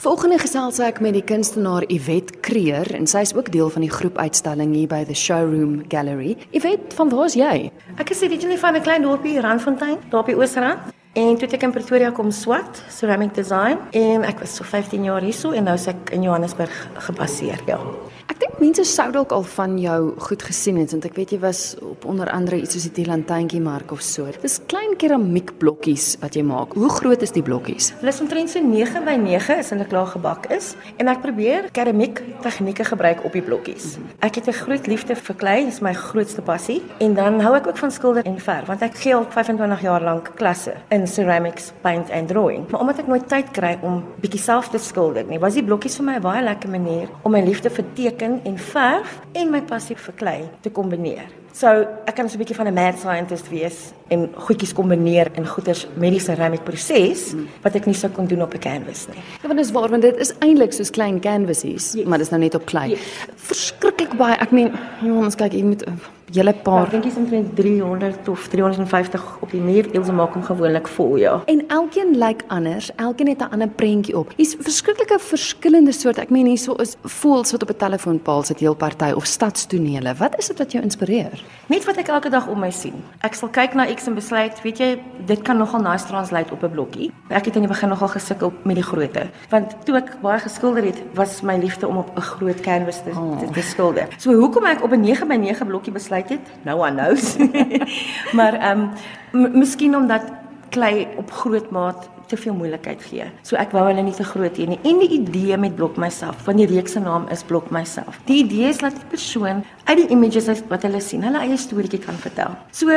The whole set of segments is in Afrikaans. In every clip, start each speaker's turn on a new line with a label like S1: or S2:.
S1: Volgende gesels ek met die kunstenaar Iwet Kreer en sy is ook deel van die groepuitstalling hier by the Showroom Gallery. Iwet, van waar is jy?
S2: Ek is originally van 'n klein dorpie Randfontein, daar op die Oosrand. En toe het ek in Pretoria kom swat, ceramic design en ek was so 15 jaar hierso en nou is ek in Johannesburg gebaseer, ja.
S1: Ek dink mense sou dalk al van jou goed gesien het want ek weet jy was op onder andere iets soos die Lantuintjie mark of so. Dis klein keramiekblokkies wat jy maak. Hoe groot is die blokkies?
S2: Hulle is omtrent so 9 by 9 is hulle klaar gebak is en ek probeer keramiek tegnieke gebruik op die blokkies. Ek het 'n groot liefde vir klei, dis my grootste passie en dan hou ek ook van skilder en verf want ek gee al 25 jaar lank klasse in ceramics, paint and drawing. Maar omdat ek nooit tyd kry om bietjie self te skilder nie, was die blokkies vir my 'n baie lekker manier om my liefde vir teken en verf en my passie vir klei te kombineer. So, ek kan so 'n bietjie van 'n mad scientist wees en goedjies kombineer in goeders met die ceramic proses wat ek nie sou kon doen op 'n canvas nie.
S1: Ja, want dis waar want dit is eintlik soos klein canvasies,
S2: Yes.
S1: maar dis nou net op klei.
S2: Yes.
S1: Verskriklik baie. Ek meen, jongens, kyk, jy moet hele
S2: Ek
S1: paar
S2: dink dis omtrent 300 of 350 op die muur. Ons maak hom gewoonlik vol, ja.
S1: En elkeen lyk anders. Elkeen het 'n ander prentjie op. Hier's verskriklike verskillende soorte. Ek meen hierso is voëls wat op 'n telefoonpaal sit heel party of stadstonele. Wat is dit wat jou inspireer?
S2: Net wat ek elke dag om my sien. Ek sal kyk na iets en besluit, weet jy, dit kan nogal nice translate op 'n blokkie. Ek het in die begin nogal gesukkel met die grootte, want toe ek baie geskilder het, was my liefde om op 'n groot canvas te,
S1: Oh.
S2: te, te skilder. So hoekom ek op 'n 9 by 9 blokkie besluit het, nou aan nou. maar ehm um, miskien omdat klei op groot maat te veel moeilikheid gee. So ek wou hulle nie te groot hê nie. En die idee met blok myself, want die reeks se naam is blok myself. Die idee is dat die persoon uit die images wat hulle sien, hulle eie storieetjie kan vertel. So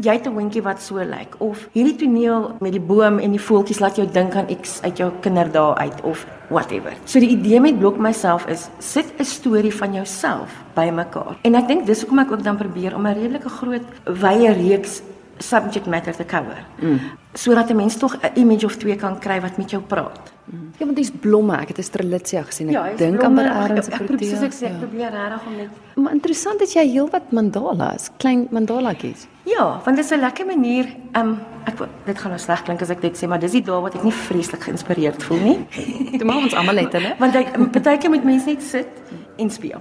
S2: jy het 'n hondjie wat so lyk of hierdie toneel met die boom en die voeltjies laat jou dink aan iets uit jou kinderdae uit of whatever. So die idee met blok myself is sit 'n storie van jouself bymekaar. En ek dink dis hoekom ek ook dan probeer om 'n redelike groot wye reeks subject matter te cover. Mm. Sodat 'n mens tog 'n image of twee kan kry wat met jou praat.
S1: Ja, want dis blomme. Ek het 'n strelitzia gesien. Ek
S2: hy's
S1: dink. Arends se
S2: Ek probeer soos ek sê, ek probeer regtig om net
S1: Maar interessant is jy heelwat mandalas, klein mandalaatjies.
S2: Ja, want dit is 'n lekker manier. Um ek dit gaan nou sleg klink as ek dit sê, maar dis die dae wat ek nie vreeslik geïnspireerd voel nie.
S1: Toe maak ons almal het hulle.
S2: Want ek partykeer moet mense net sit en speel.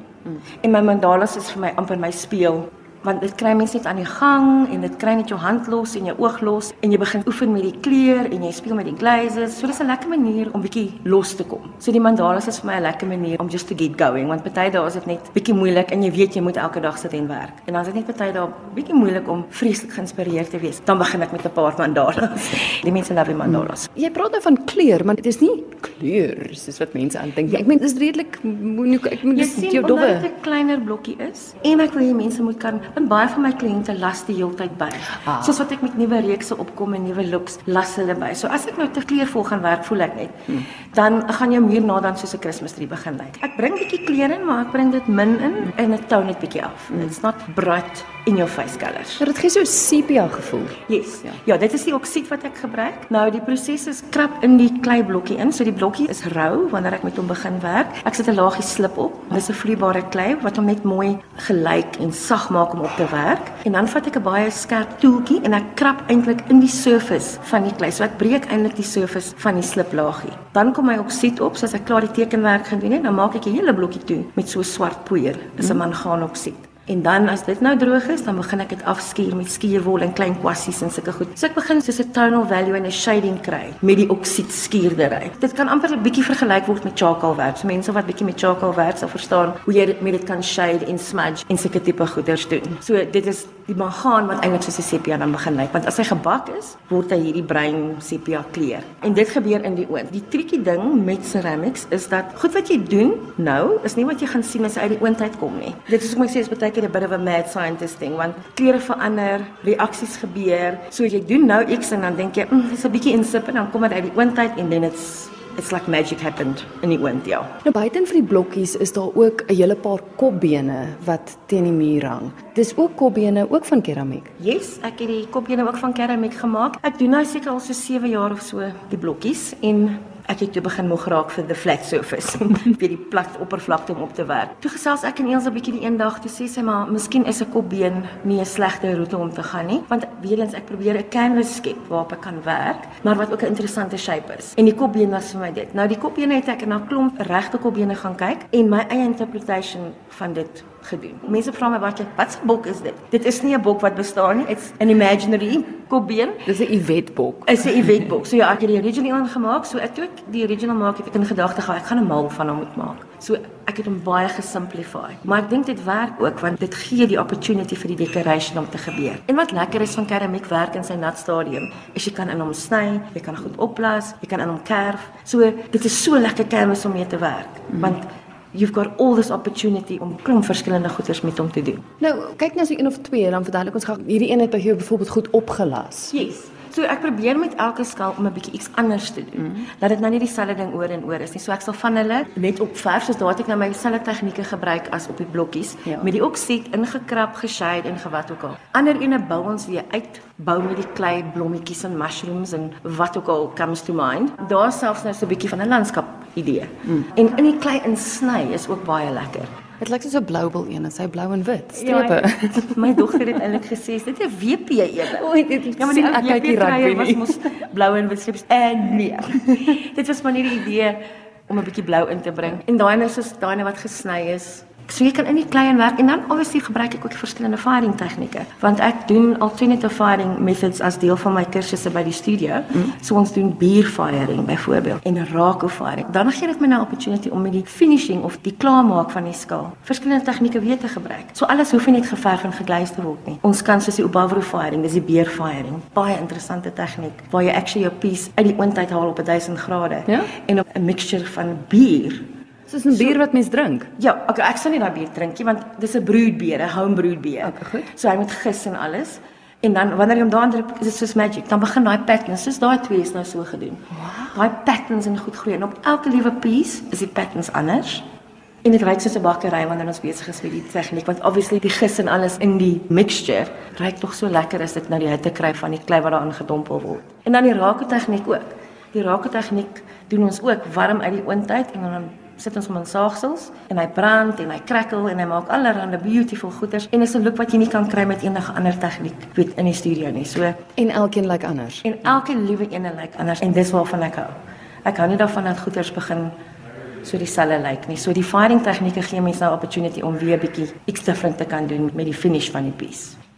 S2: En my mandalas is vir my amper my speel want dit kry mense net aan die gang en dit kry net jou hand los en jou oog los en jy begin oefen met die kleur en jy speel met die glazes. So dis 'n lekker manier om bietjie los te kom. So die mandalas is vir my 'n lekker manier om just to get going want party dae is dit net bietjie moeilik en jy weet jy moet elke dag sit en werk. En dan is dit net party dae bietjie moeilik om vreeslik geïnspireerd te wees. Dan begin ek met 'n paar mandalas. Die mense love die mandalas.
S1: Jy praat nou van kleur, maar dit is nie kleur soos wat mense aandink. nie. Ek meen dis redelik moeilik. Ek dis
S2: sien
S1: jou dowwe.
S2: dit 'n kleiner blokkie is en ek wil hê mense moet kan want baie van my kliënte las die heeltyd by.
S1: Ah.
S2: Soos wat ek met nuwe reekse opkom en nuwe looks las hulle by. So as ek nou te kleurvol gaan werk, voel ek net
S1: Hmm.
S2: dan gaan jou muur na dan soos 'n Kersfees begin lyk. Ek bring bietjie kleure in, maar ek bring dit min in
S1: Hmm.
S2: en ek tou net bietjie af. It's not bright in your face colors.
S1: Maar dit gee so sepia gevoel.
S2: Yes.
S1: Ja.
S2: Ja. ja, dit is die oksied wat ek gebruik. Nou die proses is krap in die kleiblokkie in. So die blokkie is rou wanneer ek met hom begin werk. Ek sit 'n laagie slip op. Dis 'n vloeibare klei wat hom net mooi gelyk en sag maak om op te werk. En dan vat ek 'n baie skerp toeltjie en ek krap eintlik in die surface van die klei. So ek breek eintlik die surface van die sliplaagie. Dan kom my oksied op, soos ek klaar die tekenwerk gedoen het, dan maak ek die hele blokkie toe met so swart poeier. Dis 'n mangaanoksied. En dan as dit nou droog is, dan begin ek dit afskuur met skuurwol en klein kwassies en sulke goed. So ek begin soos 'n tonal value en 'n shading kry met die oksied skuurdery. Dit kan amper 'n bietjie vergelyk word met charcoal werk. So mense wat bietjie met charcoal werk sal verstaan hoe jy dit met dit kan shade en smudge en sulke tipe goeders doen. So dit is die mangaan wat eintlik soos 'n sepia dan begin lyk, want as hy gebak is, word hy hierdie bruin sepia kleur. En dit gebeur in die oond. Die triekie ding met ceramics is dat goed wat jy doen nou is nie wat jy gaan sien as hy uit die oond uitkom nie. Dit is hoekom ek sê is baie keer 'n bit of a mad scientist ding want kleure verander, reaksies gebeur. So jy doen nou X en dan dink jy, mm, dis 'n bietjie insipid, dan kom dit uit die oond uit en then it's it's like magic happened in die oond, ja.
S1: Nou buiten vir die blokkies is daar ook 'n hele paar kopbene wat teen die muur hang. Dis ook kopbene ook van keramiek.
S2: Yes, ek het die kopbene ook van keramiek gemaak. Ek doen nou seker al so 7 jaar of so die blokkies en ek het toe begin moeg raak vir the flat surface, vir die plat oppervlakte om op te werk. Toe gesels ek en eens 'n bietjie die eendag toe sê sy maar miskien is 'n kopbeen nie 'n slegte roete om te gaan nie, want weer eens ek probeer 'n canvas skep waarop ek kan werk, maar wat ook 'n interessante shape is. En die kopbeen was vir my dit. Nou die kopbene het ek na klomp regte kopbene gaan kyk en my eie interpretation van dit gedoen. Mense vra my wat jy wat 'n bok is dit? Dit is nie 'n bok wat bestaan nie. It's an imaginary kopbeen.
S1: Dis 'n Iwetbok.
S2: Is 'n Iwetbok. So ja, ek het die original aangemaak. So ek toe ek die original maak, het ek in gedagte gehad ek gaan 'n mal van hom moet maak. So ek het hom baie gesimplify. Maar ek dink dit werk ook want dit gee die opportunity vir die decoration om te gebeur. En wat lekker is van keramiek werk in sy nat stadium, is jy kan in hom sny, jy kan goed oplas, jy kan in hom kerf. So dit is so lekker canvas om mee te werk. Mm. You've got all this opportunity om klomp verskillende goeders met hom te doen.
S1: Nou, kyk nou so een of twee dan verduidelik ons gou hierdie een het by jou byvoorbeeld goed opgelas.
S2: Yes. So ek probeer met elke skaal om 'n bietjie iets anders te doen. Mm. Dat dit nou nie dieselfde ding oor en oor is nie. So ek sal van hulle net op verf soos daardie ek nou my selfe tegnieke gebruik as op die blokkies ja. met die oksit ingekrap, geshade en gewat ook al. Ander ene bou ons weer uit, bou met die klei blommetjies en mushrooms en wat ook al comes to mind. Daar selfs nou so 'n bietjie van 'n landskap idee. Mm. En in die klei insny is ook baie lekker.
S1: Dit lyk soos 'n bloubel een, en sy blou en wit strepe.
S2: Ja, my dogter het eintlik gesê dit is 'n WP een.
S1: O, dit ja, maar die ek kyk die rugby was mos
S2: blou en wit strepe. En nee. dit was maar net die idee om 'n bietjie blou in te bring. En daai is soos daai wat gesny is So jy kan in die klein werk en dan obviously gebruik ek ook verskillende firing tegnieke want ek doen alternative firing methods as deel van my kursusse by die studio. Mm. So ons doen beer firing byvoorbeeld en rako firing. Dan gee dit my nou 'n opportunity om met die finishing of die klaarmaak van die skaal verskillende tegnieke weer te gebruik. So alles hoef nie net geverf en geglaze te word nie. Ons kan soos die Obavro firing, dis die beer firing. Baie interessante tegniek waar jy actually jou piece uit die oondheid haal op 1000 grade
S1: ja?
S2: en op 'n mixture van bier
S1: Soos 'n bier wat mens drink.
S2: Ja, okay, ek sal nie daai bier drink nie want dis 'n broodbeer, 'n home broodbeer.
S1: Okay, goed.
S2: So hy moet gis en alles. En dan wanneer jy hom daarin druk, is dit soos magic. Dan begin daai patterns, soos daai twee is nou so gedoen. Wow. Daai patterns en goed groei en op elke liewe piece is die patterns anders. En dit ryk soos 'n bakkery wanneer ons besig is met die tegniek want obviously die gis en alles in die mixture ryk tog so lekker as dit nou die hitte kry van die klei wat daarin gedompel word. En dan die rake tegniek ook. Die rake tegniek doen ons ook warm uit die oondtyd en dan sit ons hom in saagsels en hy brand en hy krakkel en hy maak allerlei beautiful goeders en is 'n look wat jy nie kan kry met enige ander tegniek weet in die studio nie. So
S1: en elkeen lyk like anders.
S2: En elke liewe een lyk like anders en dis waarvan ek hou. Ek hou nie daarvan dat goeders begin so dieselfde lyk like nie. So die firing tegnieke gee mense nou opportunity om weer 'n bietjie iets different te kan doen met die finish van die piece.